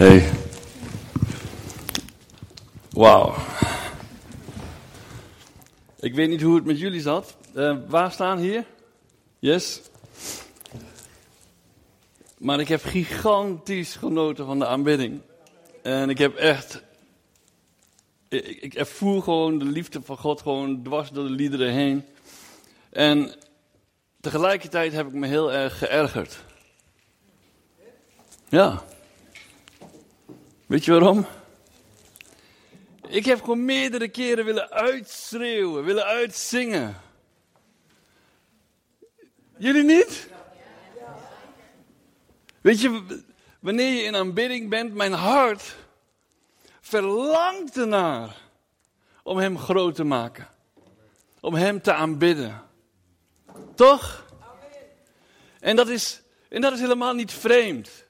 Hey. Wauw. Ik weet niet hoe het met jullie zat. Uh, waar staan hier? Yes. Maar ik heb gigantisch genoten van de aanbidding. En ik heb echt. Ik, ik ervoer gewoon de liefde van God gewoon dwars door de liederen heen. En tegelijkertijd heb ik me heel erg geërgerd. Ja. Weet je waarom? Ik heb gewoon meerdere keren willen uitschreeuwen, willen uitzingen. Jullie niet? Weet je, wanneer je in aanbidding bent, mijn hart verlangt ernaar om Hem groot te maken. Om Hem te aanbidden. Toch? En dat is, en dat is helemaal niet vreemd.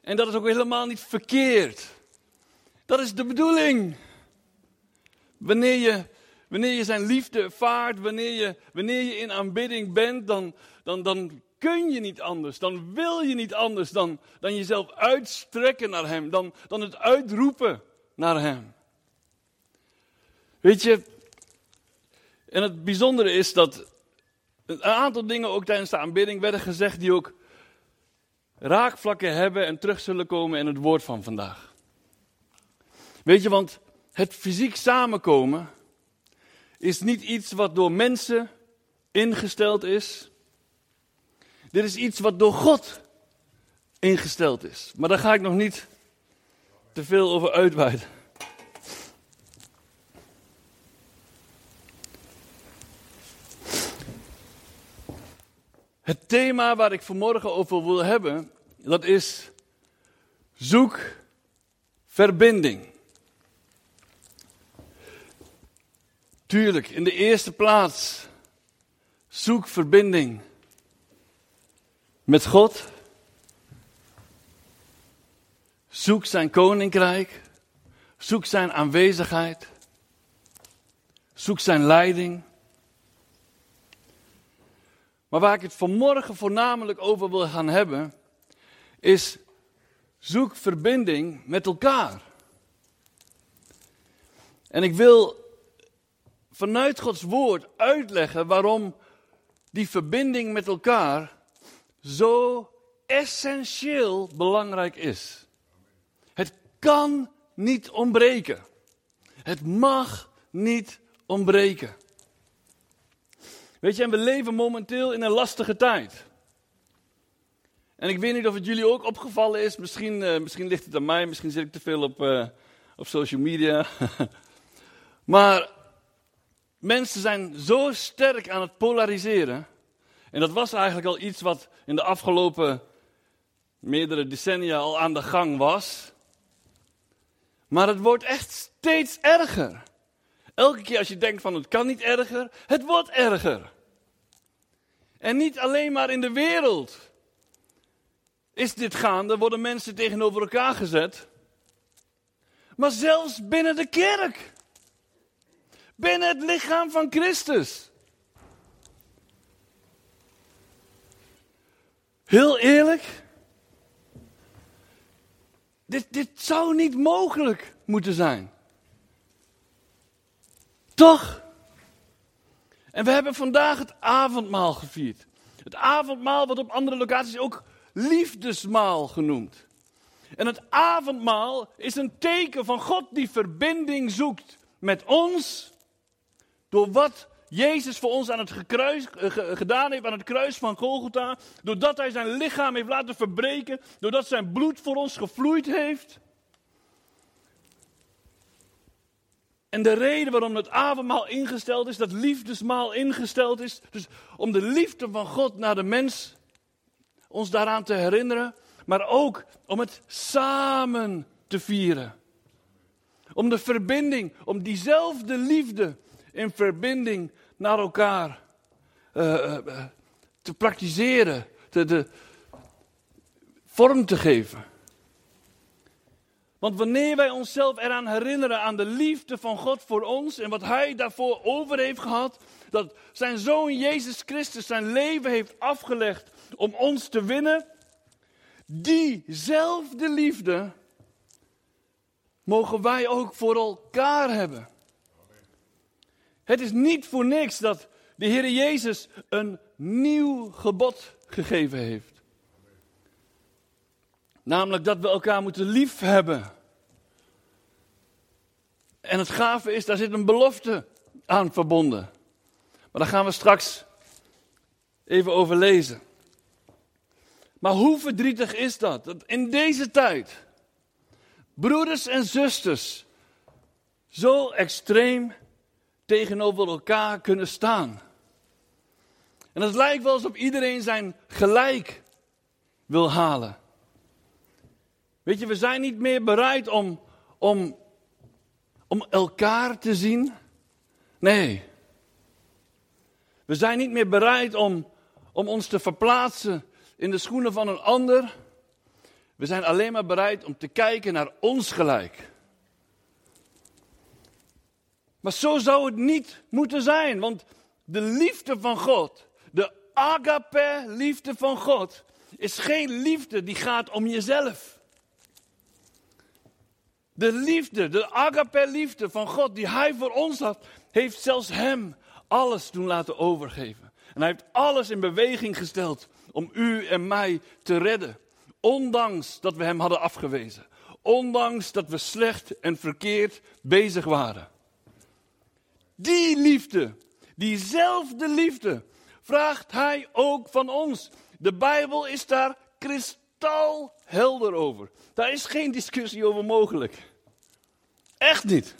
En dat is ook helemaal niet verkeerd. Dat is de bedoeling. Wanneer je, wanneer je zijn liefde vaart, wanneer je, wanneer je in aanbidding bent, dan, dan, dan kun je niet anders. Dan wil je niet anders dan, dan jezelf uitstrekken naar Hem. Dan, dan het uitroepen naar Hem. Weet je, en het bijzondere is dat een aantal dingen ook tijdens de aanbidding werden gezegd die ook raakvlakken hebben en terug zullen komen in het woord van vandaag. Weet je, want het fysiek samenkomen is niet iets wat door mensen ingesteld is. Dit is iets wat door God ingesteld is. Maar daar ga ik nog niet te veel over uitweiden. Het thema waar ik vanmorgen over wil hebben, dat is zoek verbinding. Tuurlijk, in de eerste plaats zoek verbinding met God. Zoek zijn koninkrijk. Zoek zijn aanwezigheid. Zoek zijn leiding. Maar waar ik het vanmorgen voornamelijk over wil gaan hebben, is zoek verbinding met elkaar. En ik wil vanuit Gods woord uitleggen waarom die verbinding met elkaar zo essentieel belangrijk is. Het kan niet ontbreken. Het mag niet ontbreken. Weet je, en we leven momenteel in een lastige tijd. En ik weet niet of het jullie ook opgevallen is. Misschien, uh, misschien ligt het aan mij, misschien zit ik te veel op, uh, op social media. maar mensen zijn zo sterk aan het polariseren. En dat was eigenlijk al iets wat in de afgelopen meerdere decennia al aan de gang was. Maar het wordt echt steeds erger. Elke keer als je denkt van het kan niet erger, het wordt erger. En niet alleen maar in de wereld is dit gaande, worden mensen tegenover elkaar gezet. Maar zelfs binnen de kerk. Binnen het lichaam van Christus. Heel eerlijk. Dit, dit zou niet mogelijk moeten zijn. Toch? En we hebben vandaag het avondmaal gevierd. Het avondmaal wordt op andere locaties ook liefdesmaal genoemd. En het avondmaal is een teken van God die verbinding zoekt met ons. Door wat Jezus voor ons aan het gekruis, eh, gedaan heeft aan het kruis van Golgotha. Doordat hij zijn lichaam heeft laten verbreken. Doordat zijn bloed voor ons gevloeid heeft. En de reden waarom het avondmaal ingesteld is, dat liefdesmaal ingesteld is, dus om de liefde van God naar de mens, ons daaraan te herinneren, maar ook om het samen te vieren. Om de verbinding, om diezelfde liefde in verbinding naar elkaar uh, uh, te praktiseren, te, de vorm te geven. Want wanneer wij onszelf eraan herinneren aan de liefde van God voor ons en wat Hij daarvoor over heeft gehad, dat zijn Zoon Jezus Christus zijn leven heeft afgelegd om ons te winnen, diezelfde liefde mogen wij ook voor elkaar hebben. Het is niet voor niks dat de Heer Jezus een nieuw gebod gegeven heeft. Namelijk dat we elkaar moeten lief hebben. En het gave is, daar zit een belofte aan verbonden. Maar daar gaan we straks even over lezen. Maar hoe verdrietig is dat? Dat in deze tijd broeders en zusters zo extreem tegenover elkaar kunnen staan. En het lijkt wel alsof iedereen zijn gelijk wil halen. Weet je, we zijn niet meer bereid om, om, om elkaar te zien. Nee. We zijn niet meer bereid om, om ons te verplaatsen in de schoenen van een ander. We zijn alleen maar bereid om te kijken naar ons gelijk. Maar zo zou het niet moeten zijn, want de liefde van God, de agape liefde van God, is geen liefde die gaat om jezelf. De liefde, de agape liefde van God die Hij voor ons had, heeft zelfs Hem alles doen laten overgeven. En Hij heeft alles in beweging gesteld om u en mij te redden. Ondanks dat we Hem hadden afgewezen. Ondanks dat we slecht en verkeerd bezig waren. Die liefde, diezelfde liefde, vraagt Hij ook van ons. De Bijbel is daar kristalhelder over. Daar is geen discussie over mogelijk. Echt niet.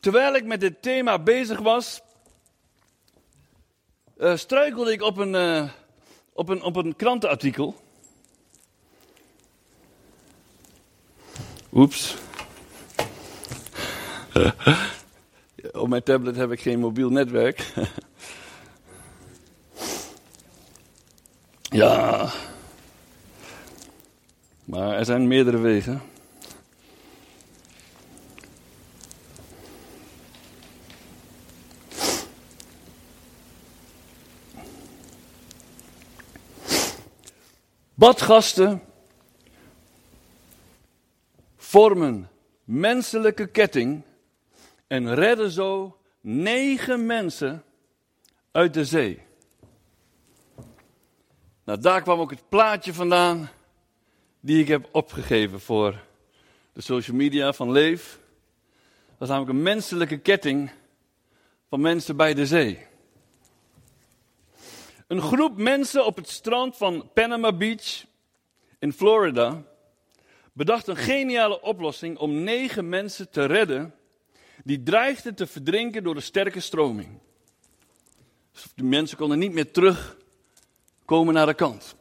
Terwijl ik met dit thema bezig was, uh, struikelde ik op een, uh, op, een, op een krantenartikel. Oeps. op mijn tablet heb ik geen mobiel netwerk. ja. Maar er zijn meerdere wegen. Badgasten vormen menselijke ketting en redden zo negen mensen uit de zee. Nou, daar kwam ook het plaatje vandaan die ik heb opgegeven voor de social media van Leef. Dat is namelijk een menselijke ketting van mensen bij de zee. Een groep mensen op het strand van Panama Beach in Florida bedacht een geniale oplossing om negen mensen te redden die dreigden te verdrinken door de sterke stroming. Die mensen konden niet meer terugkomen naar de kant.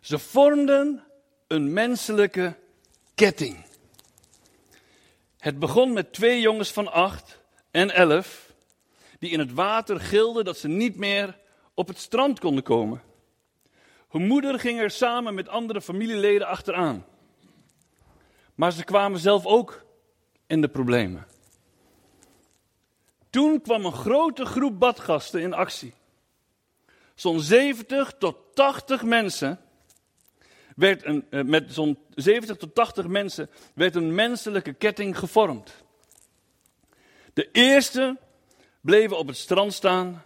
Ze vormden een menselijke ketting. Het begon met twee jongens van acht en elf, die in het water gilden dat ze niet meer op het strand konden komen. Hun moeder ging er samen met andere familieleden achteraan. Maar ze kwamen zelf ook in de problemen. Toen kwam een grote groep badgasten in actie. Zo'n 70 tot 80 mensen werd een, eh, met zo'n 70 tot 80 mensen werd een menselijke ketting gevormd. De eerste bleven op het strand staan.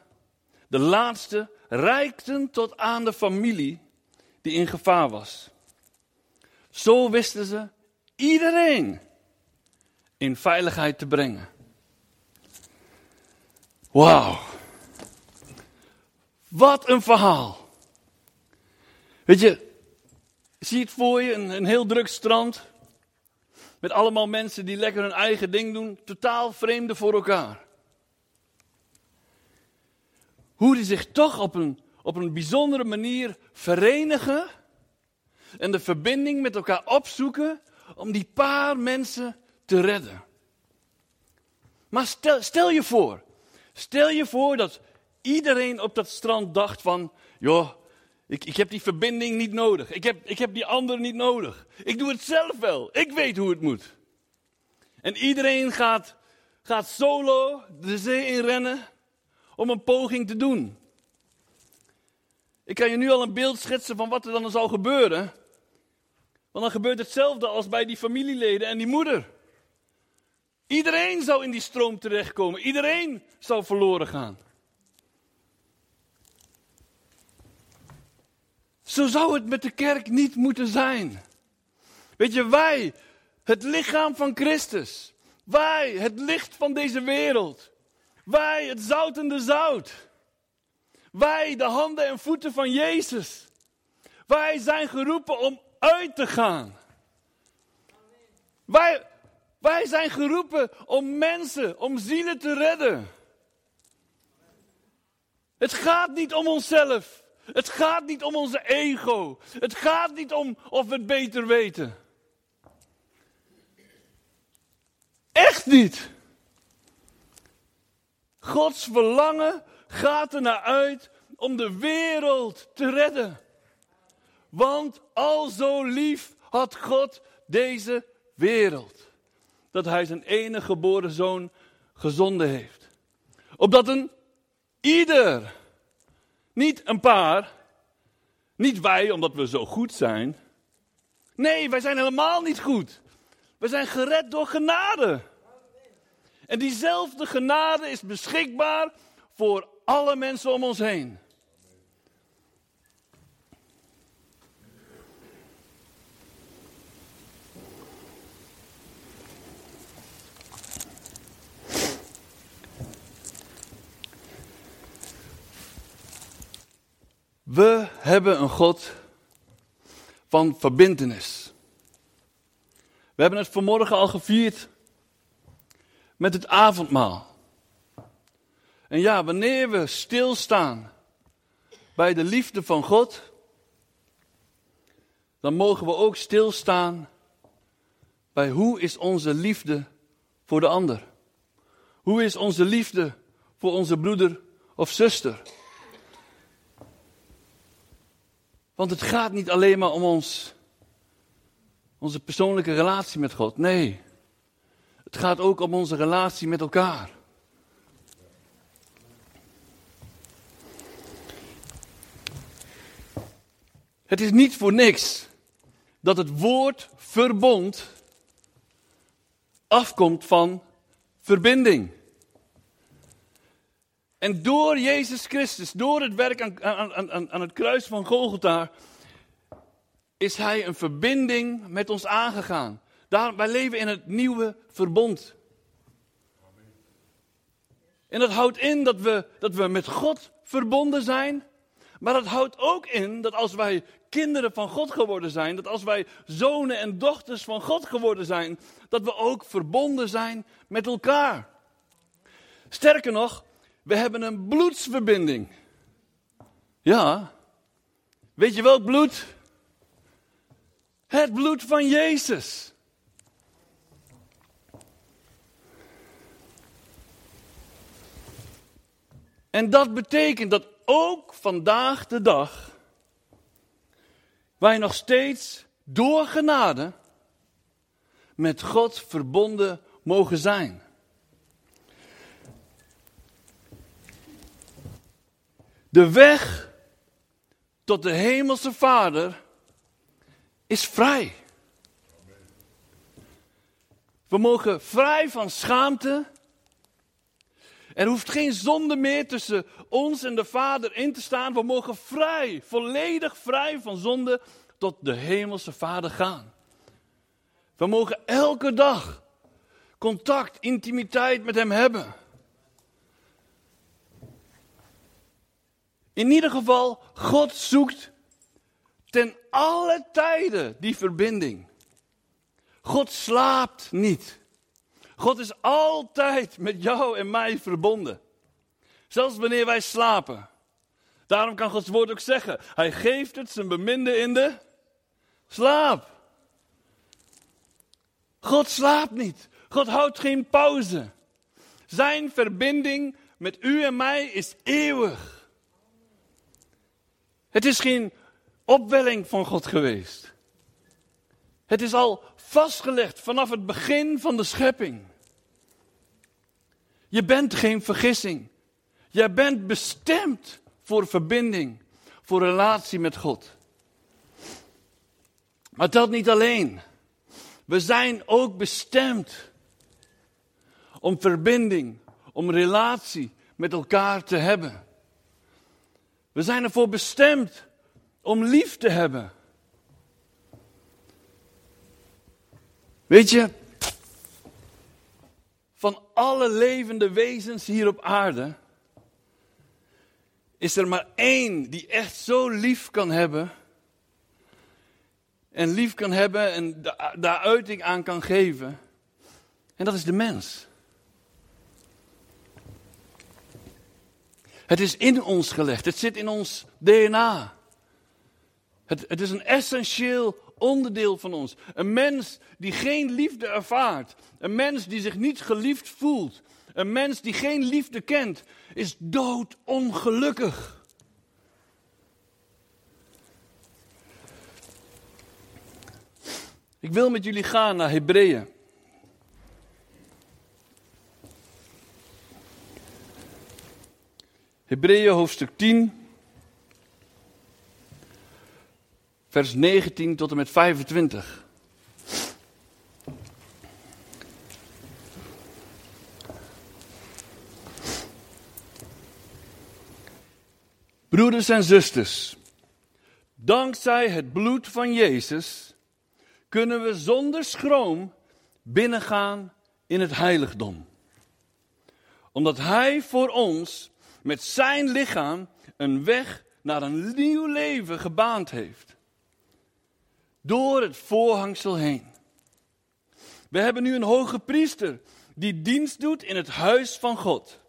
De laatste reikten tot aan de familie die in gevaar was. Zo wisten ze iedereen in veiligheid te brengen. Wauw. Wat een verhaal. Weet je, Zie het voor je, een, heel druk strand. Met allemaal mensen die lekker hun eigen ding doen. Totaal vreemde voor elkaar. Hoe die zich toch op een, op een bijzondere manier verenigen. En de verbinding met elkaar opzoeken. Om die paar mensen te redden. Maar stel, stel je voor. Stel je voor dat iedereen op dat strand dacht van. Joh, ik, ik heb die verbinding niet nodig. Ik heb, ik heb die ander niet nodig. Ik doe het zelf wel. Ik weet hoe het moet. En iedereen gaat, gaat solo de zee in rennen om een poging te doen. Ik kan je nu al een beeld schetsen van wat er dan zou gebeuren Want dan gebeurt hetzelfde als bij die familieleden en die moeder. Iedereen zou in die stroom terechtkomen. Iedereen zou verloren gaan. Zo zou het met de kerk niet moeten zijn. Weet je, wij, het lichaam van Christus. Wij, het licht van deze wereld. Wij, het zoutende zout. Wij, de handen en voeten van Jezus. Wij zijn geroepen om uit te gaan. Wij, wij zijn geroepen om mensen, om zielen te redden. Het gaat niet om onszelf. Het gaat niet om onze ego. Het gaat niet om of we het beter weten. Echt niet. Gods verlangen gaat er naar uit om de wereld te redden. Want al zo lief had God deze wereld. Dat hij zijn enige geboren zoon gezonden heeft. Opdat een ieder, niet een paar, niet wij omdat we zo goed zijn. Nee, wij zijn helemaal niet goed. We zijn gered door genade. En diezelfde genade is beschikbaar voor alle mensen om ons heen. We hebben een God van verbintenis. We hebben het vanmorgen al gevierd met het avondmaal. En ja, wanneer we stilstaan bij de liefde van God, dan mogen we ook stilstaan bij hoe is onze liefde voor de ander? Hoe is onze liefde voor onze broeder of zuster? Want het gaat niet alleen maar om ons, onze persoonlijke relatie met God. Nee, het gaat ook om onze relatie met elkaar. Het is niet voor niks dat het woord verbond afkomt van verbinding. En door Jezus Christus, door het werk aan, aan, aan, aan het kruis van Golgotha, is Hij een verbinding met ons aangegaan. Daar, wij leven in het nieuwe verbond. En dat houdt in dat we, dat we met God verbonden zijn. Maar dat houdt ook in dat als wij kinderen van God geworden zijn, dat als wij zonen en dochters van God geworden zijn, dat we ook verbonden zijn met elkaar. Sterker nog, we hebben een bloedsverbinding. Ja. Weet je welk bloed? Het bloed van Jezus. En dat betekent dat ook vandaag de dag wij nog steeds door genade met God verbonden mogen zijn. De weg tot de hemelse Vader is vrij. We mogen vrij van schaamte. Er hoeft geen zonde meer tussen ons en de Vader in te staan. We mogen vrij, volledig vrij van zonde tot de hemelse Vader gaan. We mogen elke dag contact, intimiteit met Hem hebben. In ieder geval, God zoekt ten alle tijden die verbinding. God slaapt niet. God is altijd met jou en mij verbonden. Zelfs wanneer wij slapen. Daarom kan Gods woord ook zeggen: Hij geeft het zijn beminde in de slaap. God slaapt niet. God houdt geen pauze. Zijn verbinding met u en mij is eeuwig. Het is geen opwelling van God geweest. Het is al vastgelegd vanaf het begin van de schepping. Je bent geen vergissing. Jij bent bestemd voor verbinding, voor relatie met God. Maar dat niet alleen. We zijn ook bestemd om verbinding, om relatie met elkaar te hebben. We zijn ervoor bestemd om lief te hebben. Weet je, van alle levende wezens hier op aarde is er maar één die echt zo lief kan hebben. En lief kan hebben en daar uiting aan kan geven. En dat is de mens. Het is in ons gelegd. Het zit in ons DNA. Het, het is een essentieel onderdeel van ons. Een mens die geen liefde ervaart. Een mens die zich niet geliefd voelt. Een mens die geen liefde kent, is doodongelukkig. Ik wil met jullie gaan naar Hebreeën. Hebreeën hoofdstuk 10, vers 19 tot en met 25. Broeders en zusters, dankzij het bloed van Jezus kunnen we zonder schroom binnengaan in het heiligdom. Omdat Hij voor ons met zijn lichaam een weg naar een nieuw leven gebaand heeft. Door het voorhangsel heen. We hebben nu een hoge priester die dienst doet in het huis van God.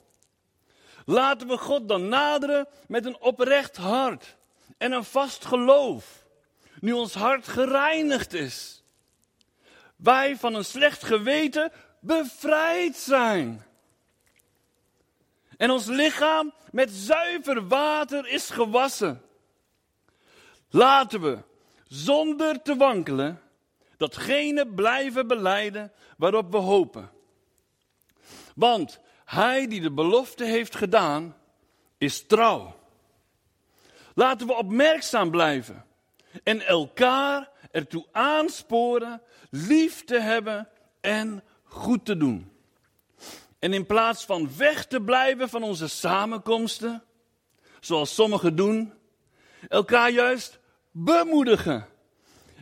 Laten we God dan naderen met een oprecht hart en een vast geloof, nu ons hart gereinigd is. Wij van een slecht geweten bevrijd zijn en ons lichaam met zuiver water is gewassen. Laten we, zonder te wankelen, datgene blijven beleiden waarop we hopen. Want hij die de belofte heeft gedaan, is trouw. Laten we opmerkzaam blijven en elkaar ertoe aansporen lief te hebben en goed te doen. En in plaats van weg te blijven van onze samenkomsten, zoals sommigen doen, elkaar juist bemoedigen.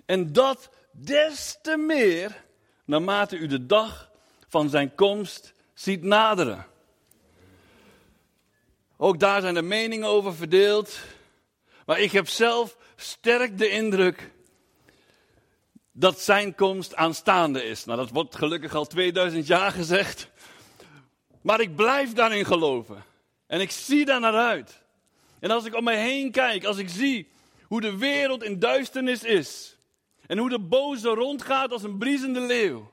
En dat des te meer naarmate u de dag van zijn komst ziet naderen. Ook daar zijn de meningen over verdeeld. Maar ik heb zelf sterk de indruk dat zijn komst aanstaande is. Nou, dat wordt gelukkig al 2000 jaar gezegd. Maar ik blijf daarin geloven. En ik zie daar naar uit. En als ik om mij heen kijk, als ik zie hoe de wereld in duisternis is. En hoe de boze rondgaat als een briesende leeuw.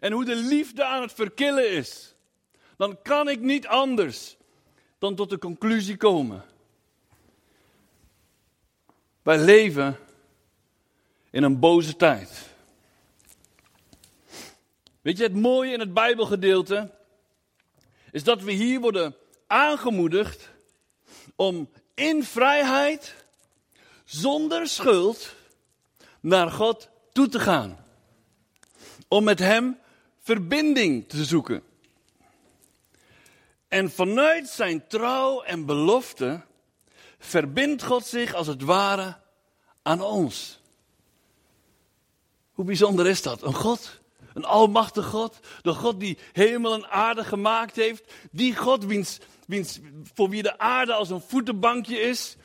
En hoe de liefde aan het verkillen is. Dan kan ik niet anders dan tot de conclusie komen. Wij leven in een boze tijd. Weet je het mooie in het Bijbelgedeelte? Is dat we hier worden aangemoedigd om in vrijheid, zonder schuld, naar God toe te gaan. Om met Hem verbinding te zoeken. En vanuit zijn trouw en belofte verbindt God zich als het ware aan ons. Hoe bijzonder is dat? Een God een almachtig God. De God die hemel en aarde gemaakt heeft. Die God wiens, wiens, voor wie de aarde als een voetenbankje is.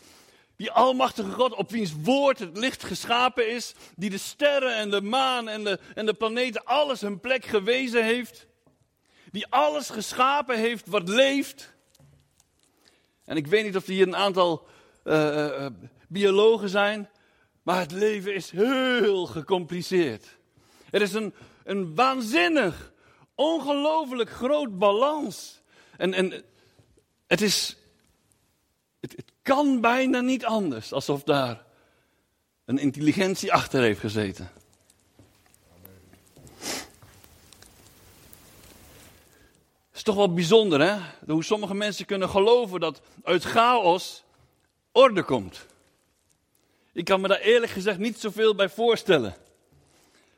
Die almachtige God op wiens woord het licht geschapen is. Die de sterren en de maan en de, en de planeten alles hun plek gewezen heeft. Die alles geschapen heeft wat leeft. En ik weet niet of er hier een aantal uh, uh, biologen zijn. Maar het leven is heel gecompliceerd. Er is een, een waanzinnig, ongelooflijk groot balans. En, en het is, het, het kan bijna niet anders, alsof daar een intelligentie achter heeft gezeten. Het is toch wel bijzonder, hè? Hoe sommige mensen kunnen geloven dat uit chaos orde komt. Ik kan me daar eerlijk gezegd niet zoveel bij voorstellen.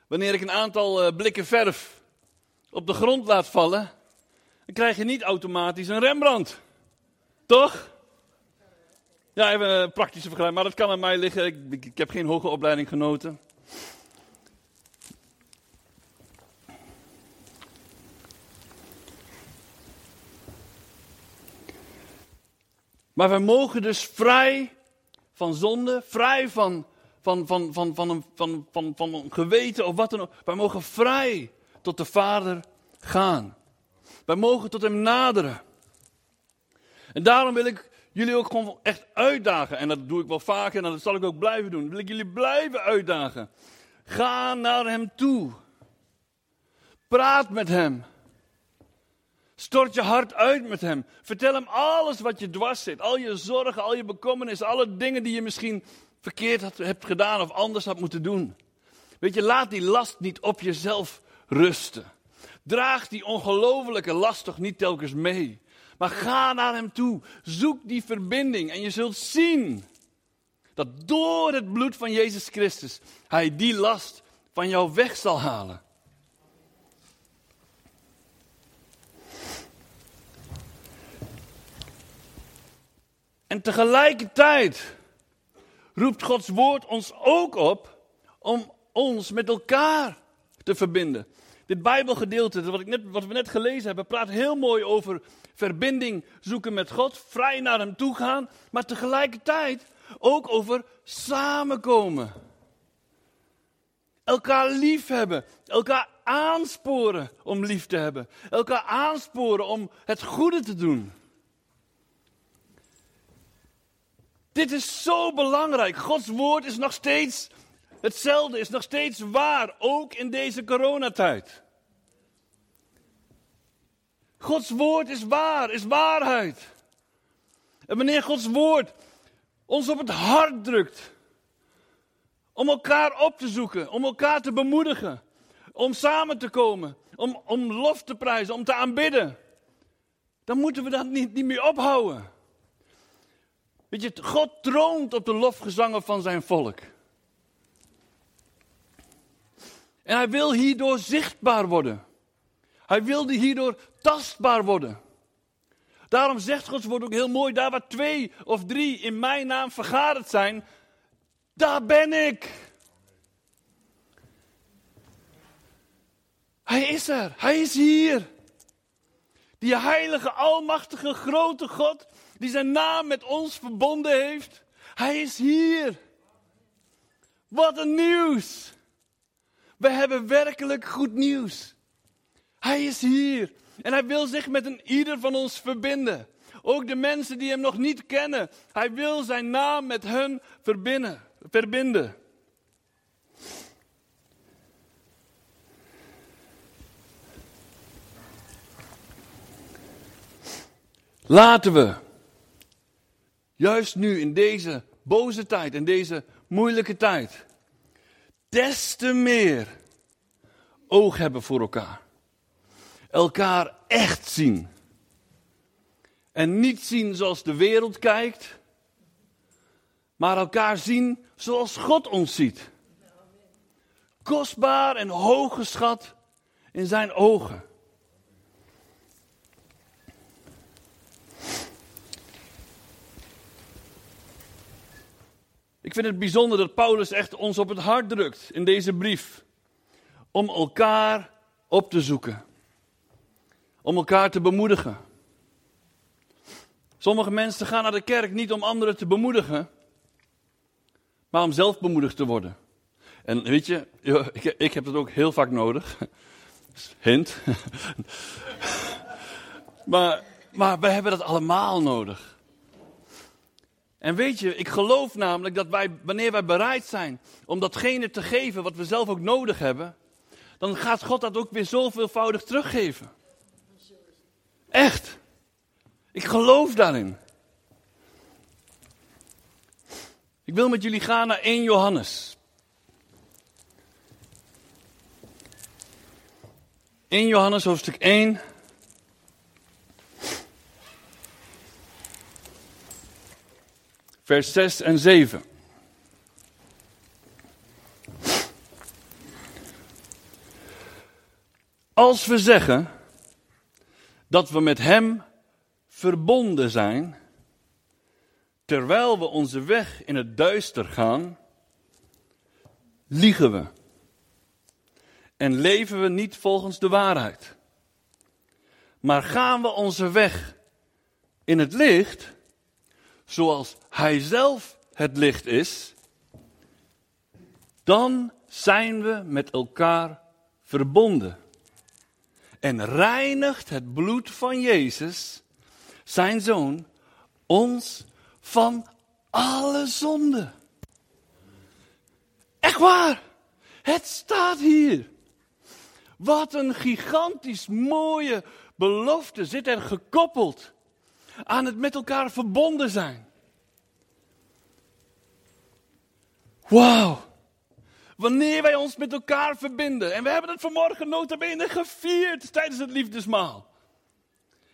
Wanneer ik een aantal uh, blikken verf op de grond laat vallen, dan krijg je niet automatisch een Rembrandt. Toch? Ja, even een praktische vergelijking, maar dat kan aan mij liggen. Ik heb geen hoge opleiding genoten. Maar wij mogen dus vrij van zonde, vrij van, van, van, van, van, een, van, van, van geweten of wat dan ook. Wij mogen vrij tot de Vader gaan. Wij mogen tot Hem naderen. En daarom wil ik jullie ook gewoon echt uitdagen. En dat doe ik wel vaker en dat zal ik ook blijven doen. Wil ik jullie blijven uitdagen. Ga naar Hem toe. Praat met Hem. Stort je hart uit met hem. Vertel hem alles wat je dwars zit. Al je zorgen, al je bekommernissen, alle dingen die je misschien verkeerd hebt gedaan of anders had moeten doen. Weet je, laat die last niet op jezelf rusten. Draag die ongelofelijke last toch niet telkens mee. Maar ga naar hem toe. Zoek die verbinding en je zult zien dat door het bloed van Jezus Christus hij die last van jou weg zal halen. En tegelijkertijd roept Gods woord ons ook op om ons met elkaar te verbinden. Dit Bijbelgedeelte, wat, ik net, wat we net gelezen hebben, praat heel mooi over verbinding zoeken met God, vrij naar Hem toe gaan, maar tegelijkertijd ook over samenkomen. Elkaar lief hebben, elkaar aansporen om lief te hebben, elkaar aansporen om het goede te doen. Dit is zo belangrijk. Gods woord is nog steeds hetzelfde, is nog steeds waar, ook in deze coronatijd. Gods woord is waar, is waarheid. En wanneer Gods woord ons op het hart drukt, om elkaar op te zoeken, om elkaar te bemoedigen, om samen te komen, om, om lof te prijzen, om te aanbidden, dan moeten we dat niet, niet meer ophouden. Weet je, God troont op de lofgezangen van zijn volk. En hij wil hierdoor zichtbaar worden. Hij wilde hierdoor tastbaar worden. Daarom zegt Gods woord ook heel mooi, daar waar twee of drie in mijn naam vergaderd zijn, daar ben ik. Hij is er, hij is hier. Die heilige, almachtige, grote God, die zijn naam met ons verbonden heeft. Hij is hier. Wat een nieuws. We hebben werkelijk goed nieuws. Hij is hier. En hij wil zich met een ieder van ons verbinden. Ook de mensen die hem nog niet kennen. Hij wil zijn naam met hen verbinden. verbinden. Laten we Juist nu, in deze boze tijd, in deze moeilijke tijd. Des te meer oog hebben voor elkaar. Elkaar echt zien. En niet zien zoals de wereld kijkt, maar elkaar zien zoals God ons ziet. Kostbaar en hooggeschat in zijn ogen. Ik vind het bijzonder dat Paulus echt ons op het hart drukt in deze brief. Om elkaar op te zoeken. Om elkaar te bemoedigen. Sommige mensen gaan naar de kerk niet om anderen te bemoedigen, maar om zelf bemoedigd te worden. En weet je, ik, heb dat ook heel vaak nodig. Hint. maar, maar wij hebben dat allemaal nodig. En weet je, ik geloof namelijk dat wij, wanneer wij bereid zijn om datgene te geven wat we zelf ook nodig hebben, dan gaat God dat ook weer zoveelvoudig teruggeven. Echt. Ik geloof daarin. Ik wil met jullie gaan naar 1 Johannes. 1 Johannes hoofdstuk 1. vers 6 en 7. Als we zeggen dat we met Hem verbonden zijn, terwijl we onze weg in het duister gaan, liegen we en leven we niet volgens de waarheid. Maar gaan we onze weg in het licht, zoals Hij zelf het licht is, dan zijn we met elkaar verbonden. En reinigt het bloed van Jezus, zijn zoon, ons van alle zonde. Echt waar, het staat hier. Wat een gigantisch mooie belofte zit er gekoppeld aan het met elkaar verbonden zijn. Wauw. Wanneer wij ons met elkaar verbinden. En we hebben het vanmorgen nota bene gevierd tijdens het liefdesmaal.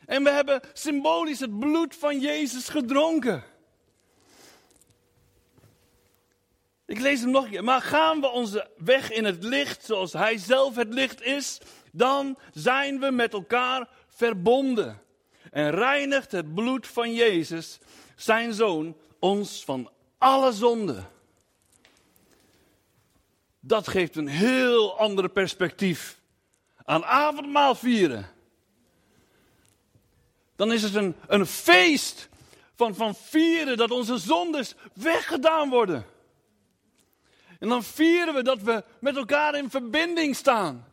En we hebben symbolisch het bloed van Jezus gedronken. Ik lees hem nog een keer. Maar gaan we onze weg in het licht zoals Hij zelf het licht is, dan zijn we met elkaar verbonden. En reinigt het bloed van Jezus, zijn zoon, ons van alle zonden. Dat geeft een heel ander perspectief aan avondmaal vieren. Dan is het een, een feest van, van vieren dat onze zondes weggedaan worden. En dan vieren we dat we met elkaar in verbinding staan.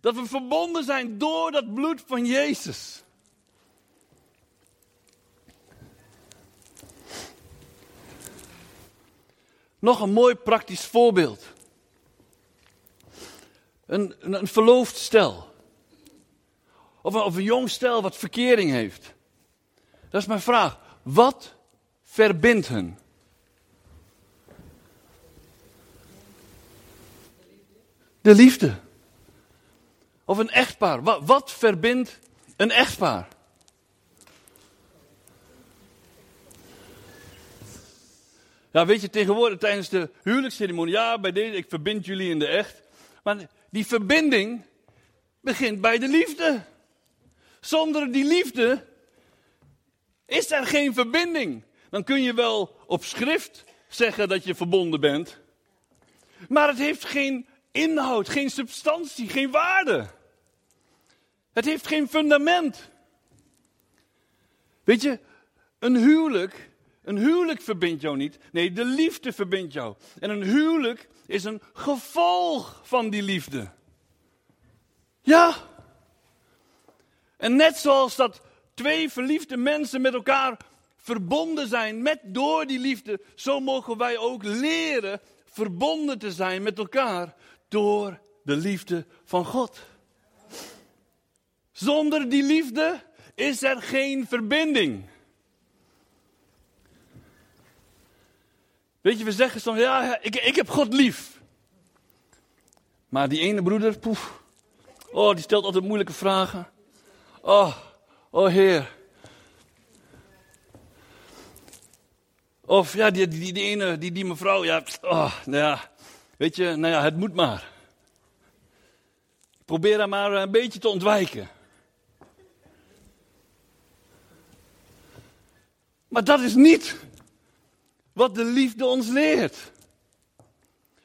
Dat we verbonden zijn door dat bloed van Jezus. Nog een mooi praktisch voorbeeld. Een, een, verloofd stel. Of een, of een jong stel wat verkering heeft. Dat is mijn vraag. Wat verbindt hen? De liefde. Of een echtpaar. Wat, wat verbindt een echtpaar? Ja, weet je, tegenwoordig tijdens de huwelijksceremonie, ja, bij deze, ik verbind jullie in de echt. Maar die verbinding begint bij de liefde. Zonder die liefde is er geen verbinding. Dan kun je wel op schrift zeggen dat je verbonden bent. Maar het heeft geen inhoud, geen substantie, geen waarde. Het heeft geen fundament. Weet je, een huwelijk, een huwelijk verbindt jou niet. Nee, de liefde verbindt jou. En een huwelijk is een gevolg van die liefde. Ja. En net zoals dat twee verliefde mensen met elkaar verbonden zijn met door die liefde, zo mogen wij ook leren verbonden te zijn met elkaar door de liefde van God. Zonder die liefde is er geen verbinding. Weet je, we zeggen soms, ja, ik, ik heb God lief. Maar die ene broeder, poef, oh, die stelt altijd moeilijke vragen. Oh, oh Heer. Of ja, die, die, die ene, die, die mevrouw, ja, oh, nou ja, weet je, nou ja, het moet maar. Probeer haar maar een beetje te ontwijken. Maar dat is niet wat de liefde ons leert.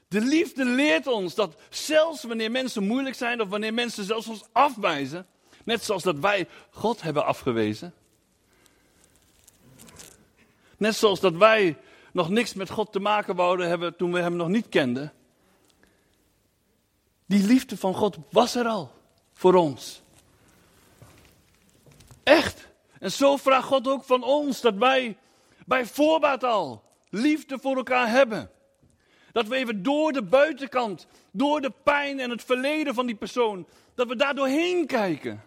De liefde leert ons dat zelfs wanneer mensen moeilijk zijn of wanneer mensen zelfs ons afwijzen, net zoals dat wij God hebben afgewezen, net zoals dat wij nog niks met God te maken wouden hebben toen we Hem nog niet kenden, die liefde van God was er al voor ons. Echt. En zo vraagt God ook van ons dat wij bij voorbaat al liefde voor elkaar hebben. Dat we even door de buitenkant, door de pijn en het verleden van die persoon, dat we daar doorheen kijken.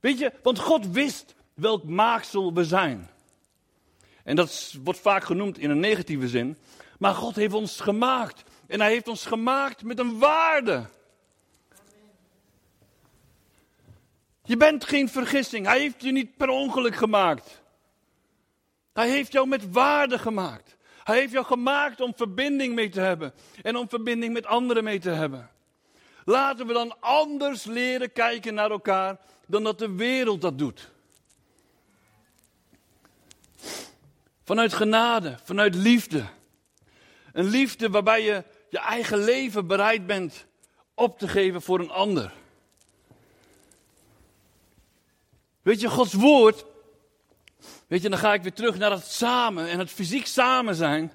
Weet je, want God wist welk maaksel we zijn. En dat wordt vaak genoemd in een negatieve zin. Maar God heeft ons gemaakt. En hij heeft ons gemaakt met een waarde. Je bent geen vergissing. Hij heeft je niet per ongeluk gemaakt. Hij heeft jou met waarde gemaakt. Hij heeft jou gemaakt om verbinding mee te hebben. En om verbinding met anderen mee te hebben. Laten we dan anders leren kijken naar elkaar dan dat de wereld dat doet. Vanuit genade, vanuit liefde. Een liefde waarbij je je eigen leven bereid bent op te geven voor een ander. Weet je, Gods woord, weet je, dan ga ik weer terug naar het samen en het fysiek samen zijn,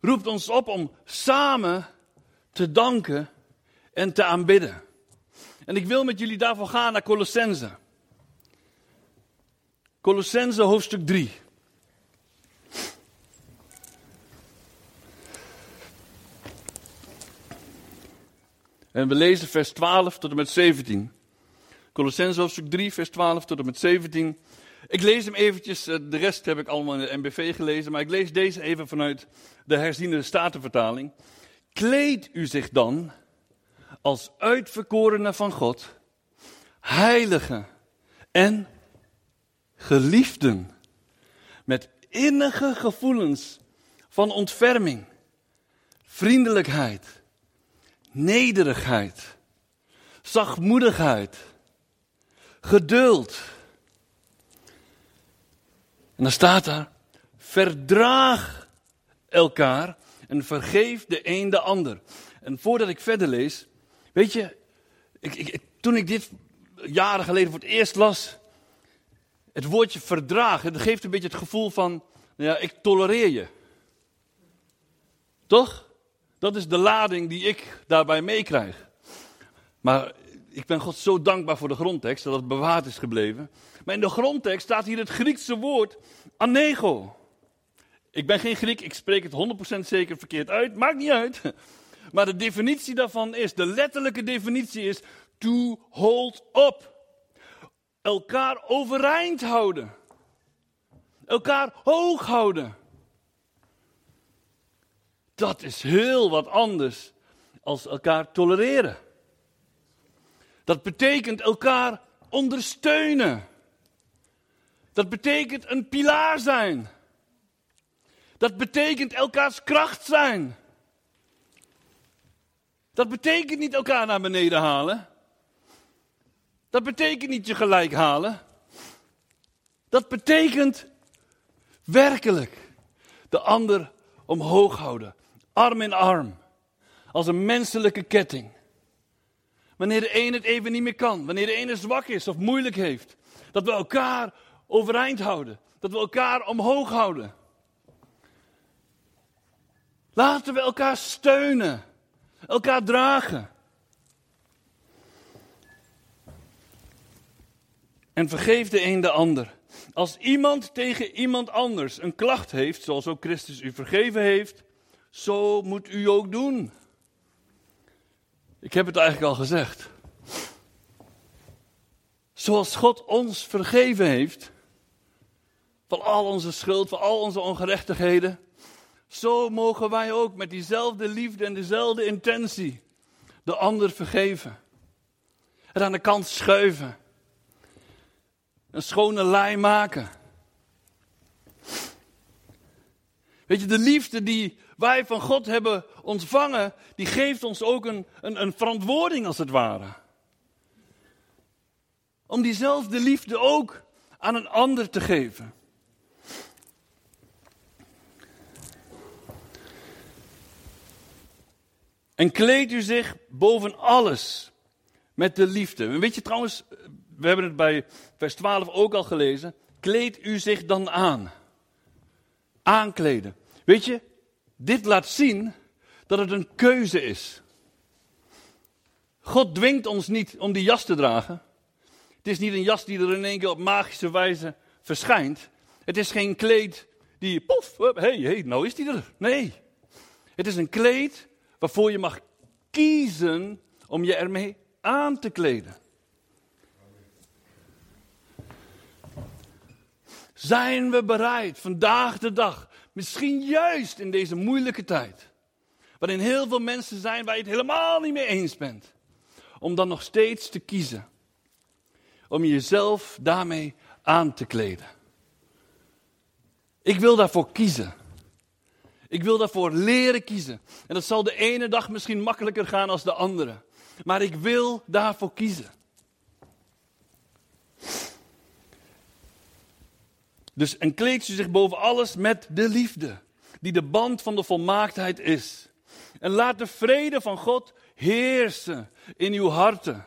roept ons op om samen te danken en te aanbidden. En ik wil met jullie daarvoor gaan naar Colossense. Colossense hoofdstuk 3. En we lezen vers 12 tot en met 17. Colossense hoofdstuk 3, vers 12 tot en met 17. Ik lees hem eventjes, eh, de rest heb ik allemaal in de MBV gelezen, maar ik lees deze even vanuit de herziende statenvertaling. Kleed u zich dan als uitverkorene van God, heilige en geliefden, met innige gevoelens van ontferming, vriendelijkheid, nederigheid, zachtmoedigheid, geduld. En dan staat daar, verdraag elkaar en vergeef de een de ander. En voordat ik verder lees, weet je, ik, ik, toen ik dit jaren geleden voor het eerst las, het woordje verdragen, dat geeft een beetje het gevoel van, ja, ik tolereer je. Toch? Dat is de lading die ik daarbij meekrijg. Maar ik ben God zo dankbaar voor de grondtekst, dat het bewaard is gebleven. Maar in de grondtekst staat hier het Griekse woord anego. Ik ben geen Griek, ik spreek het 100% zeker verkeerd uit, maakt niet uit. Maar de definitie daarvan is, de letterlijke definitie is, to hold up. Elkaar overeind houden. Elkaar hoog houden. Dat is heel wat anders als elkaar tolereren. Dat betekent elkaar ondersteunen. Dat betekent een pilaar zijn. Dat betekent elkaars kracht zijn. Dat betekent niet elkaar naar beneden halen. Dat betekent niet je gelijk halen. Dat betekent werkelijk de ander omhoog houden arm in arm, als een menselijke ketting. Wanneer de een het even niet meer kan, wanneer de ene zwak is of moeilijk heeft, dat we elkaar overeind houden, dat we elkaar omhoog houden. Laten we elkaar steunen, elkaar dragen. En vergeef de een de ander. Als iemand tegen iemand anders een klacht heeft, zoals ook Christus u vergeven heeft, zo moet u ook doen. Ik heb het eigenlijk al gezegd. Zoals God ons vergeven heeft, van al onze schuld, van al onze ongerechtigheden, zo mogen wij ook met diezelfde liefde en dezelfde intentie de ander vergeven. Het aan de kant schuiven. Een schone lei maken. Weet je, de liefde die wij van God hebben ontvangen, die geeft ons ook een, een, een verantwoording als het ware. Om diezelfde liefde ook aan een ander te geven. En kleed u zich boven alles met de liefde. En weet je trouwens, we hebben het bij vers 12 ook al gelezen. Kleed u zich dan aan. Aankleden. Weet je, dit laat zien dat het een keuze is. God dwingt ons niet om die jas te dragen. Het is niet een jas die er in één keer op magische wijze verschijnt. Het is geen kleed die, poef, hé, hey, hey, nou is die er. Nee. Het is een kleed waarvoor je mag kiezen om je ermee aan te kleden. Zijn we bereid vandaag de dag Misschien juist in deze moeilijke tijd, waarin heel veel mensen zijn waar je het helemaal niet mee eens bent, om dan nog steeds te kiezen. Om jezelf daarmee aan te kleden. Ik wil daarvoor kiezen. Ik wil daarvoor leren kiezen. En dat zal de ene dag misschien makkelijker gaan als de andere. maar ik wil daarvoor kiezen. Dus en kleedt u zich boven alles met de liefde, die de band van de volmaaktheid is. En laat de vrede van God heersen in uw harten.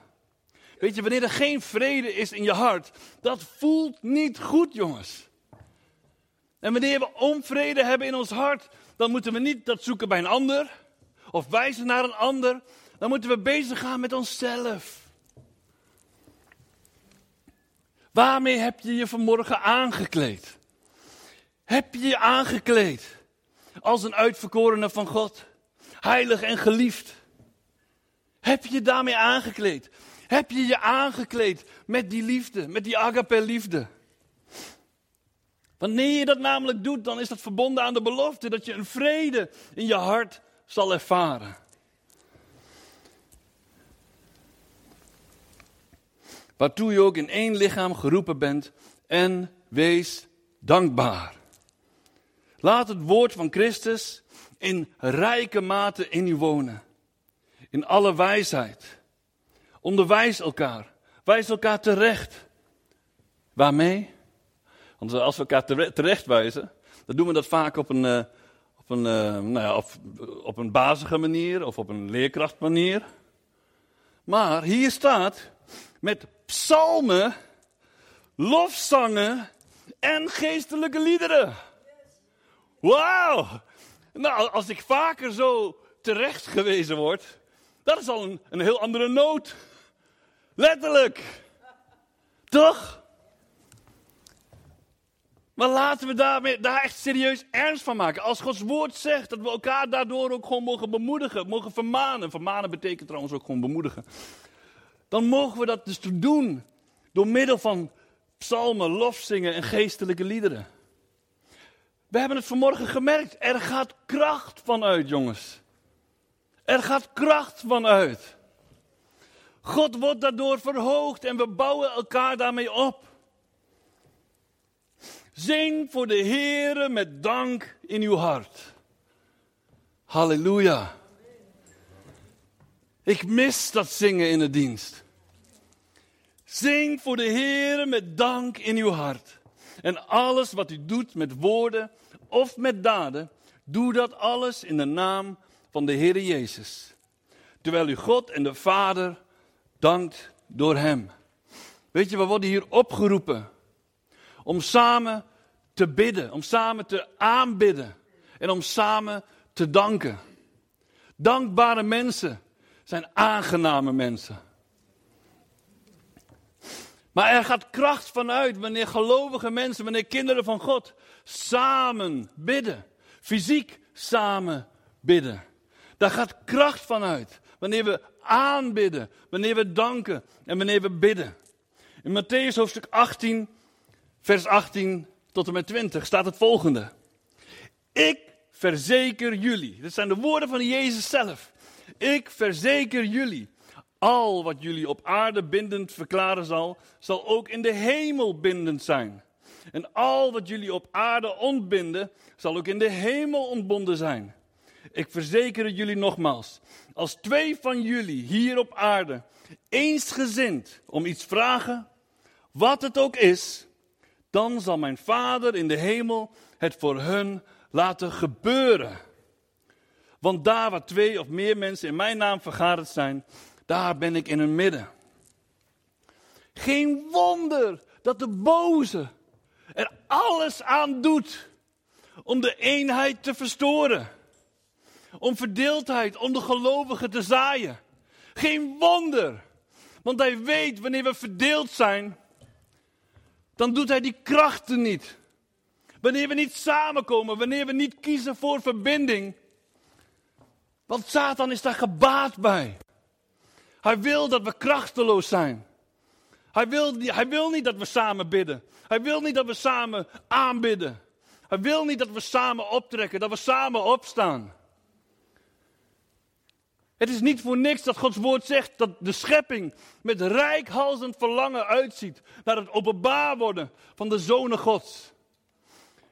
Weet je, wanneer er geen vrede is in je hart, dat voelt niet goed, jongens. En wanneer we onvrede hebben in ons hart, dan moeten we niet dat zoeken bij een ander of wijzen naar een ander. Dan moeten we bezig gaan met onszelf. Waarmee heb je je vanmorgen aangekleed? Heb je je aangekleed als een uitverkorene van God? Heilig en geliefd. Heb je je daarmee aangekleed? Heb je je aangekleed met die liefde, met die agape liefde? Wanneer je dat namelijk doet, dan is dat verbonden aan de belofte dat je een vrede in je hart zal ervaren. Waartoe je ook in één lichaam geroepen bent en wees dankbaar. Laat het woord van Christus in rijke mate in u wonen. In alle wijsheid. Onderwijs elkaar. Wijs elkaar terecht. Waarmee? Want als we elkaar terecht wijzen, dan doen we dat vaak op een, uh, op een, uh, nou ja, op, op een bazige manier of op een leerkrachtmanier. Maar hier staat met psalmen, lofzangen en geestelijke liederen. Wauw! Nou, als ik vaker zo terecht gewezen word, dat is al een, een heel andere noot. Letterlijk. Toch? Maar laten we daarmee, daar echt serieus ernst van maken. Als Gods woord zegt dat we elkaar daardoor ook gewoon mogen bemoedigen, mogen vermanen. Vermanen betekent trouwens ook gewoon bemoedigen. Dan mogen we dat dus doen door middel van psalmen, lofzingen en geestelijke liederen. We hebben het vanmorgen gemerkt. Er gaat kracht vanuit, jongens. Er gaat kracht vanuit. God wordt daardoor verhoogd en we bouwen elkaar daarmee op. Zing voor de Heere met dank in uw hart. Halleluja. Ik mis dat zingen in de dienst. Zing voor de Heere met dank in uw hart. En alles wat u doet met woorden of met daden, doe dat alles in de naam van de Heere Jezus. Terwijl u God en de Vader dankt door Hem. Weet je, we worden hier opgeroepen om samen te bidden, om samen te aanbidden en om samen te danken. Dankbare mensen zijn aangename mensen. Maar er gaat kracht vanuit wanneer gelovige mensen, wanneer kinderen van God samen bidden. Fysiek samen bidden. Daar gaat kracht vanuit wanneer we aanbidden, wanneer we danken en wanneer we bidden. In Matthäus hoofdstuk 18, vers 18 tot en met 20 staat het volgende. Ik verzeker jullie, dit zijn de woorden van Jezus zelf. Ik verzeker jullie, al wat jullie op aarde bindend verklaren zal, zal ook in de hemel bindend zijn. En al wat jullie op aarde ontbinden, zal ook in de hemel ontbonden zijn. Ik verzeker jullie nogmaals, als twee van jullie hier op aarde eensgezind om iets vragen, wat het ook is, dan zal mijn Vader in de hemel het voor hun laten gebeuren. Want daar waar twee of meer mensen in mijn naam vergaderd zijn, daar ben ik in hun midden. Geen wonder dat de boze er alles aan doet om de eenheid te verstoren. Om verdeeldheid, om de gelovigen te zaaien. Geen wonder. Want hij weet wanneer we verdeeld zijn, dan doet hij die krachten niet. Wanneer we niet samenkomen, wanneer we niet kiezen voor verbinding. Want Satan is daar gebaat bij. Hij wil dat we krachteloos zijn. Hij wil, hij wil niet dat we samen bidden. Hij wil niet dat we samen aanbidden. Hij wil niet dat we samen optrekken, dat we samen opstaan. Het is niet voor niks dat Gods woord zegt dat de schepping met rijkhalsend verlangen uitziet naar het openbaar worden van de zonen Gods.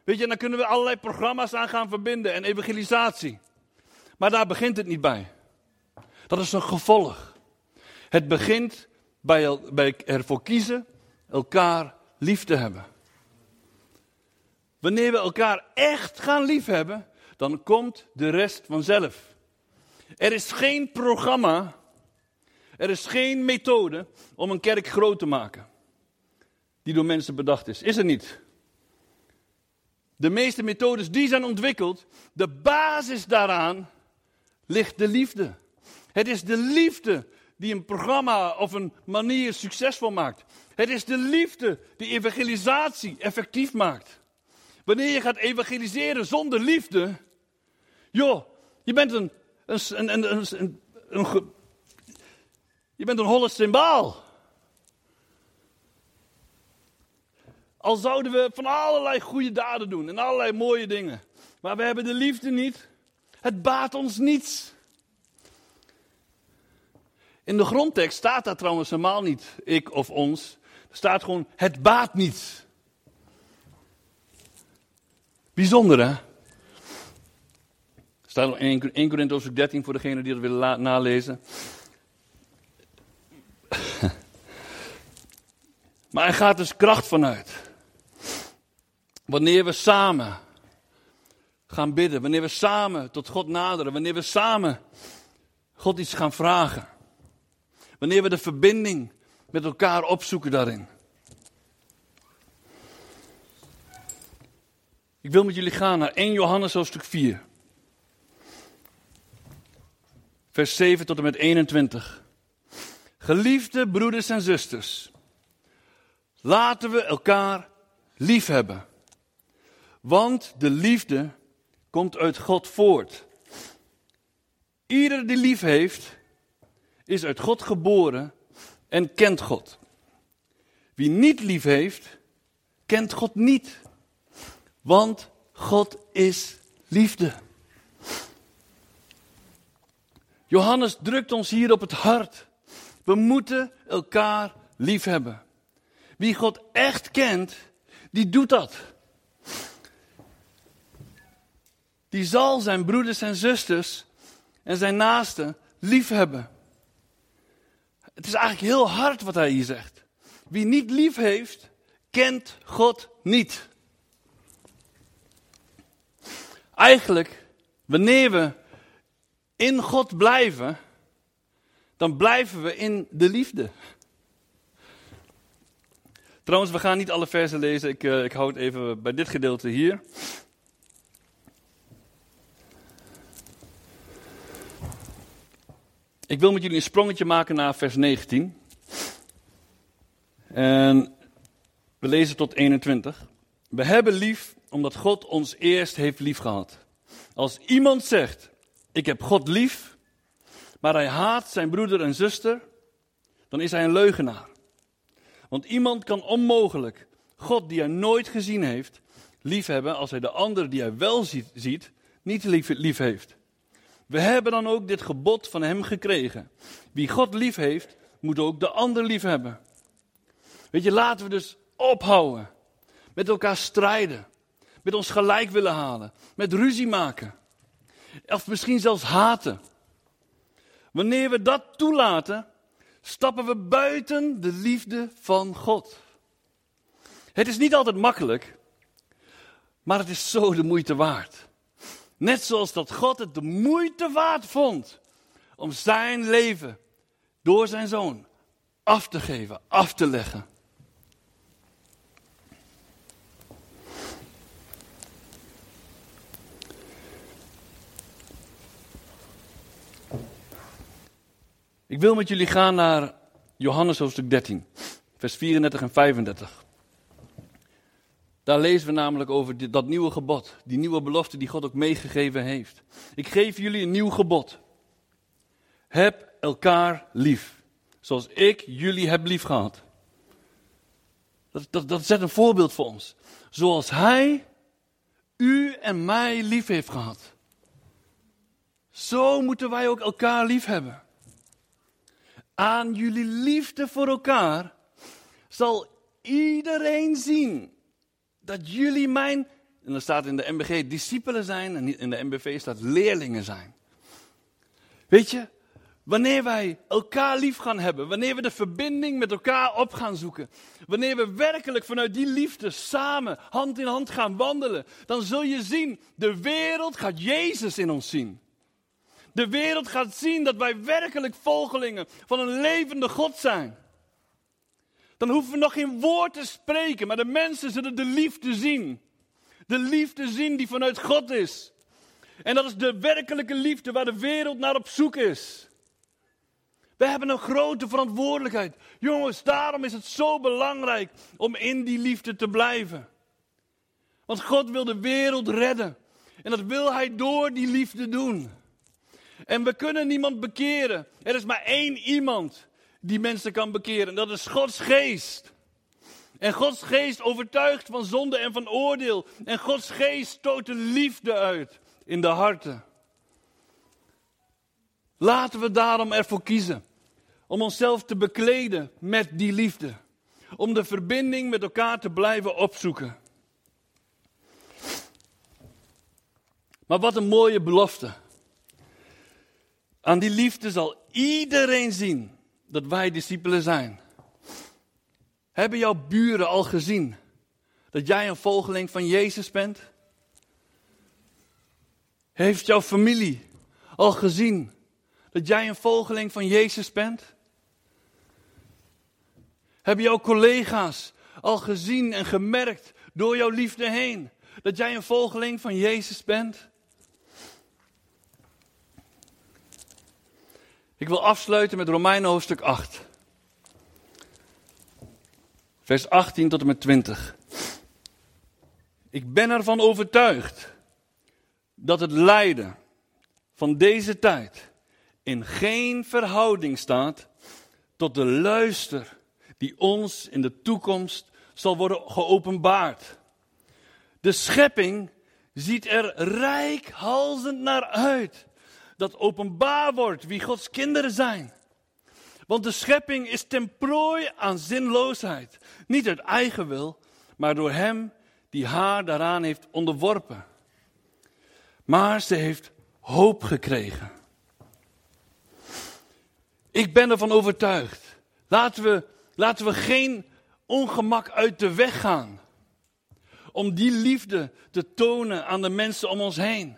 Weet je, dan kunnen we allerlei programma's aan gaan verbinden en evangelisatie. Maar daar begint het niet bij. Dat is een gevolg. Het begint bij, bij ervoor kiezen elkaar lief te hebben. Wanneer we elkaar echt gaan liefhebben, dan komt de rest vanzelf. Er is geen programma, er is geen methode om een kerk groot te maken die door mensen bedacht is. Is er niet. De meeste methodes die zijn ontwikkeld, de basis daaraan ligt de liefde. Het is de liefde die een programma of een manier succesvol maakt. Het is de liefde die evangelisatie effectief maakt. Wanneer je gaat evangeliseren zonder liefde, joh, je bent een, een, een, een, een, je bent een holle symbaal. Al zouden we van allerlei goede daden doen en allerlei mooie dingen. Maar we hebben de liefde niet. Het baat ons niets. In de grondtekst staat daar trouwens helemaal niet ik of ons. Er staat gewoon het baat niets. Bijzonder hè? Staat in 1 Corinthians 13 voor degene die dat willen nalezen. maar er gaat dus kracht vanuit. Wanneer we samen gaan bidden, wanneer we samen tot God naderen, wanneer we samen God iets gaan vragen. Wanneer we de verbinding met elkaar opzoeken daarin. Ik wil met jullie gaan naar 1 Johannes hoofdstuk 4. Vers 7 tot en met 21. Geliefde broeders en zusters, laten we elkaar lief hebben. Want de liefde komt uit God voort. Ieder die lief heeft, is uit God geboren en kent God. Wie niet lief heeft, kent God niet. Want God is liefde. Johannes drukt ons hier op het hart. We moeten elkaar lief hebben. Wie God echt kent, die doet dat. Die zal zijn broeders en zusters en zijn naasten lief hebben. Het is eigenlijk heel hard wat hij hier zegt. Wie niet lief heeft, kent God niet. Eigenlijk, wanneer we in God blijven, dan blijven we in de liefde. Trouwens, we gaan niet alle versen lezen. Ik, uh, ik hou het even bij dit gedeelte hier. Ik wil met jullie een sprongetje maken naar vers 19. En we lezen tot 21. We hebben lief omdat God ons eerst heeft lief gehad. Als iemand zegt, ik heb God lief, maar hij haat zijn broeder en zuster, dan is hij een leugenaar. Want iemand kan onmogelijk God die hij nooit gezien heeft, lief hebben als hij de ander die hij wel ziet, ziet niet lief, lief heeft. We hebben dan ook dit gebod van hem gekregen. Wie God lief heeft, moet ook de ander lief hebben. Weet je, laten we dus ophouden met elkaar strijden, met ons gelijk willen halen, met ruzie maken, of misschien zelfs haten. Wanneer we dat toelaten, stappen we buiten de liefde van God. Het is niet altijd makkelijk, maar het is zo de moeite waard. Net zoals dat God het de moeite waard vond om zijn leven door zijn zoon af te geven, af te leggen. Ik wil met jullie gaan naar Johannes hoofdstuk 13, vers 34 en 35. Daar lezen we namelijk over dat nieuwe gebod, die nieuwe belofte die God ook meegegeven heeft. Ik geef jullie een nieuw gebod. Heb elkaar lief, zoals ik jullie heb lief gehad. Dat, dat, dat zet een voorbeeld voor ons. Zoals Hij u en mij lief heeft gehad. Zo moeten wij ook elkaar lief hebben. Aan jullie liefde voor elkaar zal iedereen zien dat jullie mijn, en dan staat in de MBG discipelen zijn, en in de MBV staat leerlingen zijn. Weet je, Wanneer wij elkaar lief gaan hebben, wanneer we de verbinding met elkaar op gaan zoeken, wanneer we werkelijk vanuit die liefde samen hand in hand gaan wandelen, dan zul je zien, de wereld gaat Jezus in ons zien. De wereld gaat zien dat wij werkelijk volgelingen van een levende God zijn. Dan hoeven we nog geen woord te spreken, maar de mensen zullen de liefde zien. De liefde zien die vanuit God is. En dat is de werkelijke liefde waar de wereld naar op zoek is. We hebben een grote verantwoordelijkheid. Jongens, daarom is het zo belangrijk om in die liefde te blijven. Want God wil de wereld redden. En dat wil Hij door die liefde doen. En we kunnen niemand bekeren. Er is maar één iemand die mensen kan bekeren. En dat is Gods geest. En Gods geest overtuigt van zonde en van oordeel. En Gods geest stoot de liefde uit in de harten. Laten we daarom ervoor kiezen om onszelf te bekleden met die liefde. Om de verbinding met elkaar te blijven opzoeken. Maar wat een mooie belofte. Aan die liefde zal iedereen zien dat wij discipelen zijn. Hebben jouw buren al gezien dat jij een volgeling van Jezus bent? Heeft jouw familie al gezien dat jij een volgeling van Jezus bent? Hebben jouw collega's al gezien en gemerkt door jouw liefde heen dat jij een volgeling van Jezus bent? Ik wil afsluiten met Romeinen hoofdstuk 8. Vers 18 tot en met 20. Ik ben ervan overtuigd dat het lijden van deze tijd in geen verhouding staat tot de luister die ons in de toekomst zal worden geopenbaard. De schepping ziet er rijkhalzend naar uit dat openbaar wordt wie Gods kinderen zijn. Want de schepping is ten prooi aan zinloosheid. Niet uit eigen wil, maar door Hem die haar daaraan heeft onderworpen. Maar ze heeft hoop gekregen. Ik ben ervan overtuigd. Laten we, laten we geen ongemak uit de weg gaan. Om die liefde te tonen aan de mensen om ons heen.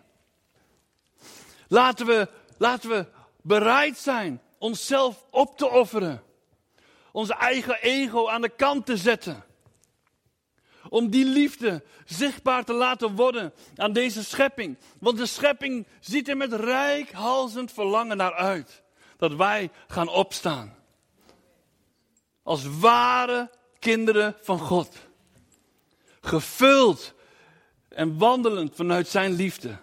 Laten we, laten we bereid zijn onszelf op te offeren. Onze eigen ego aan de kant te zetten. Om die liefde zichtbaar te laten worden aan deze schepping. Want de schepping ziet er met rijkhalzend verlangen naar uit. Dat wij gaan opstaan. Als ware kinderen van God. Gevuld en wandelend vanuit zijn liefde.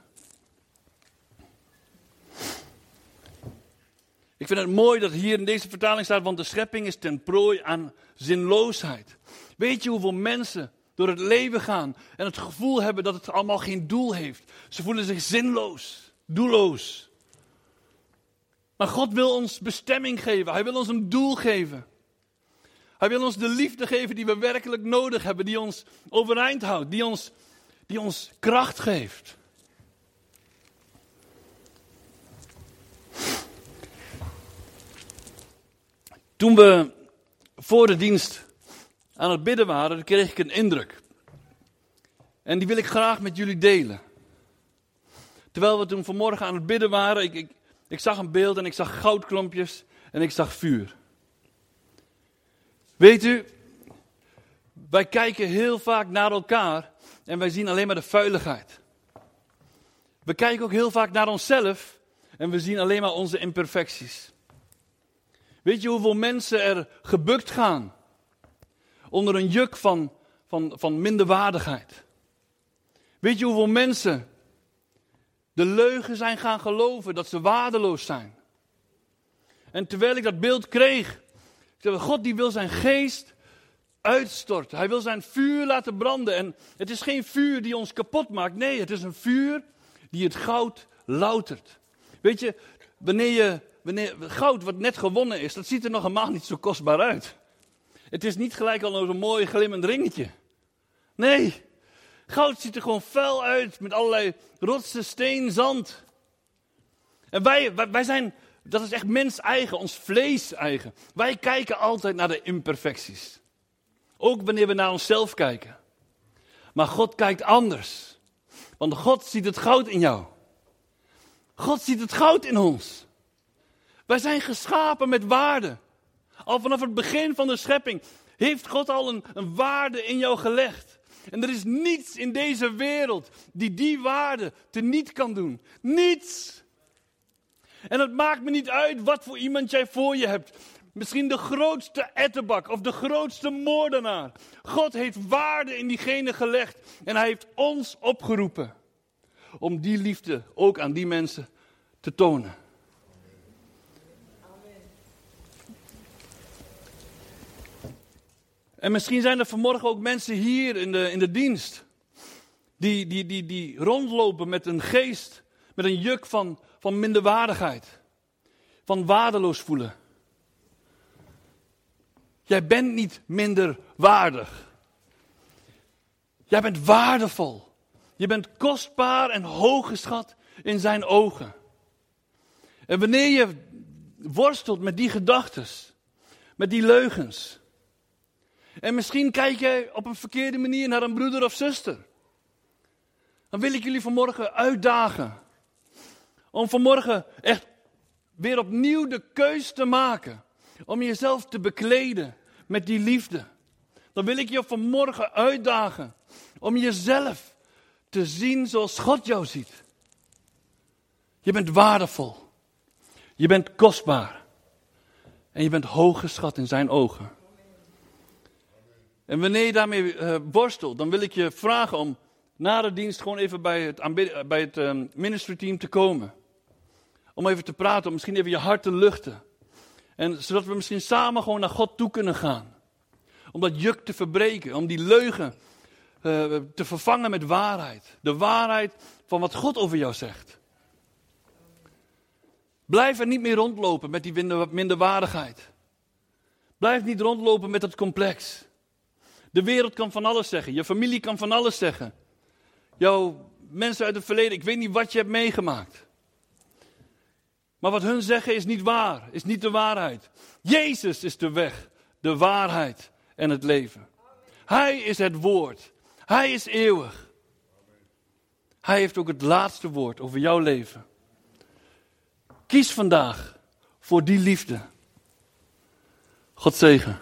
Ik vind het mooi dat hier in deze vertaling staat, want de schepping is ten prooi aan zinloosheid. Weet je hoeveel mensen door het leven gaan en het gevoel hebben dat het allemaal geen doel heeft? Ze voelen zich zinloos, doelloos. Maar God wil ons bestemming geven, Hij wil ons een doel geven. Hij wil ons de liefde geven die we werkelijk nodig hebben, die ons overeind houdt, die ons, die ons kracht geeft. Toen we voor de dienst aan het bidden waren, kreeg ik een indruk. En die wil ik graag met jullie delen. Terwijl we toen vanmorgen aan het bidden waren, ik, ik, zag een beeld en ik zag goudklompjes en ik zag vuur. Weet u, wij kijken heel vaak naar elkaar en wij zien alleen maar de vuiligheid. We kijken ook heel vaak naar onszelf en we zien alleen maar onze imperfecties. Weet je hoeveel mensen er gebukt gaan onder een juk van, van, van minderwaardigheid? Weet je hoeveel mensen de leugen zijn gaan geloven dat ze waardeloos zijn? En terwijl ik dat beeld kreeg, zei, God die wil zijn geest uitstorten. Hij wil zijn vuur laten branden. En het is geen vuur die ons kapot maakt. Nee, het is een vuur die het goud loutert. Weet je, wanneer je wanneer, goud wat net gewonnen is, dat ziet er nog helemaal niet zo kostbaar uit. Het is niet gelijk al een mooi glimmend ringetje. Nee, goud ziet er gewoon vuil uit met allerlei rotsen, steen, zand. En wij, wij, zijn, dat is echt mens eigen, ons vlees eigen. Wij kijken altijd naar de imperfecties. Ook wanneer we naar onszelf kijken. Maar God kijkt anders. Want God ziet het goud in jou. God ziet het goud in ons. Wij zijn geschapen met waarde. Al vanaf het begin van de schepping heeft God al een, waarde in jou gelegd. En er is niets in deze wereld die die waarde teniet kan doen. Niets. En het maakt me niet uit wat voor iemand jij voor je hebt. Misschien de grootste ettenbak of de grootste moordenaar. God heeft waarde in diegene gelegd en hij heeft ons opgeroepen om die liefde ook aan die mensen te tonen. En misschien zijn er vanmorgen ook mensen hier in de, in de dienst. Die, die, die, die rondlopen met een geest, met een juk van, van minderwaardigheid. Van waardeloos voelen. Jij bent niet minder waardig. Jij bent waardevol. Je bent kostbaar en hooggeschat in zijn ogen. En wanneer je worstelt met die gedachten, met die leugens. En misschien kijk je op een verkeerde manier naar een broeder of zuster. Dan wil ik jullie vanmorgen uitdagen. Om vanmorgen echt weer opnieuw de keus te maken. Om jezelf te bekleden met die liefde. Dan wil ik je vanmorgen uitdagen. Om jezelf te zien zoals God jou ziet. Je bent waardevol. Je bent kostbaar. En je bent hooggeschat in zijn ogen. En wanneer je daarmee uh, worstelt, dan wil ik je vragen om na de dienst gewoon even bij het, bij het um, ministry team te komen. Om even te praten, om misschien even je hart te luchten. En zodat we misschien samen gewoon naar God toe kunnen gaan. Om dat juk te verbreken, om die leugen uh, te vervangen met waarheid. De waarheid van wat God over jou zegt. Blijf er niet meer rondlopen met die minderwaardigheid. Blijf niet rondlopen met dat complex. De wereld kan van alles zeggen. Je familie kan van alles zeggen. Jouw mensen uit het verleden, ik weet niet wat je hebt meegemaakt. Maar wat hun zeggen is niet waar, is niet de waarheid. Jezus is de weg, de waarheid en het leven. Hij is het woord. Hij is eeuwig. Hij heeft ook het laatste woord over jouw leven. Kies vandaag voor die liefde. God zegen.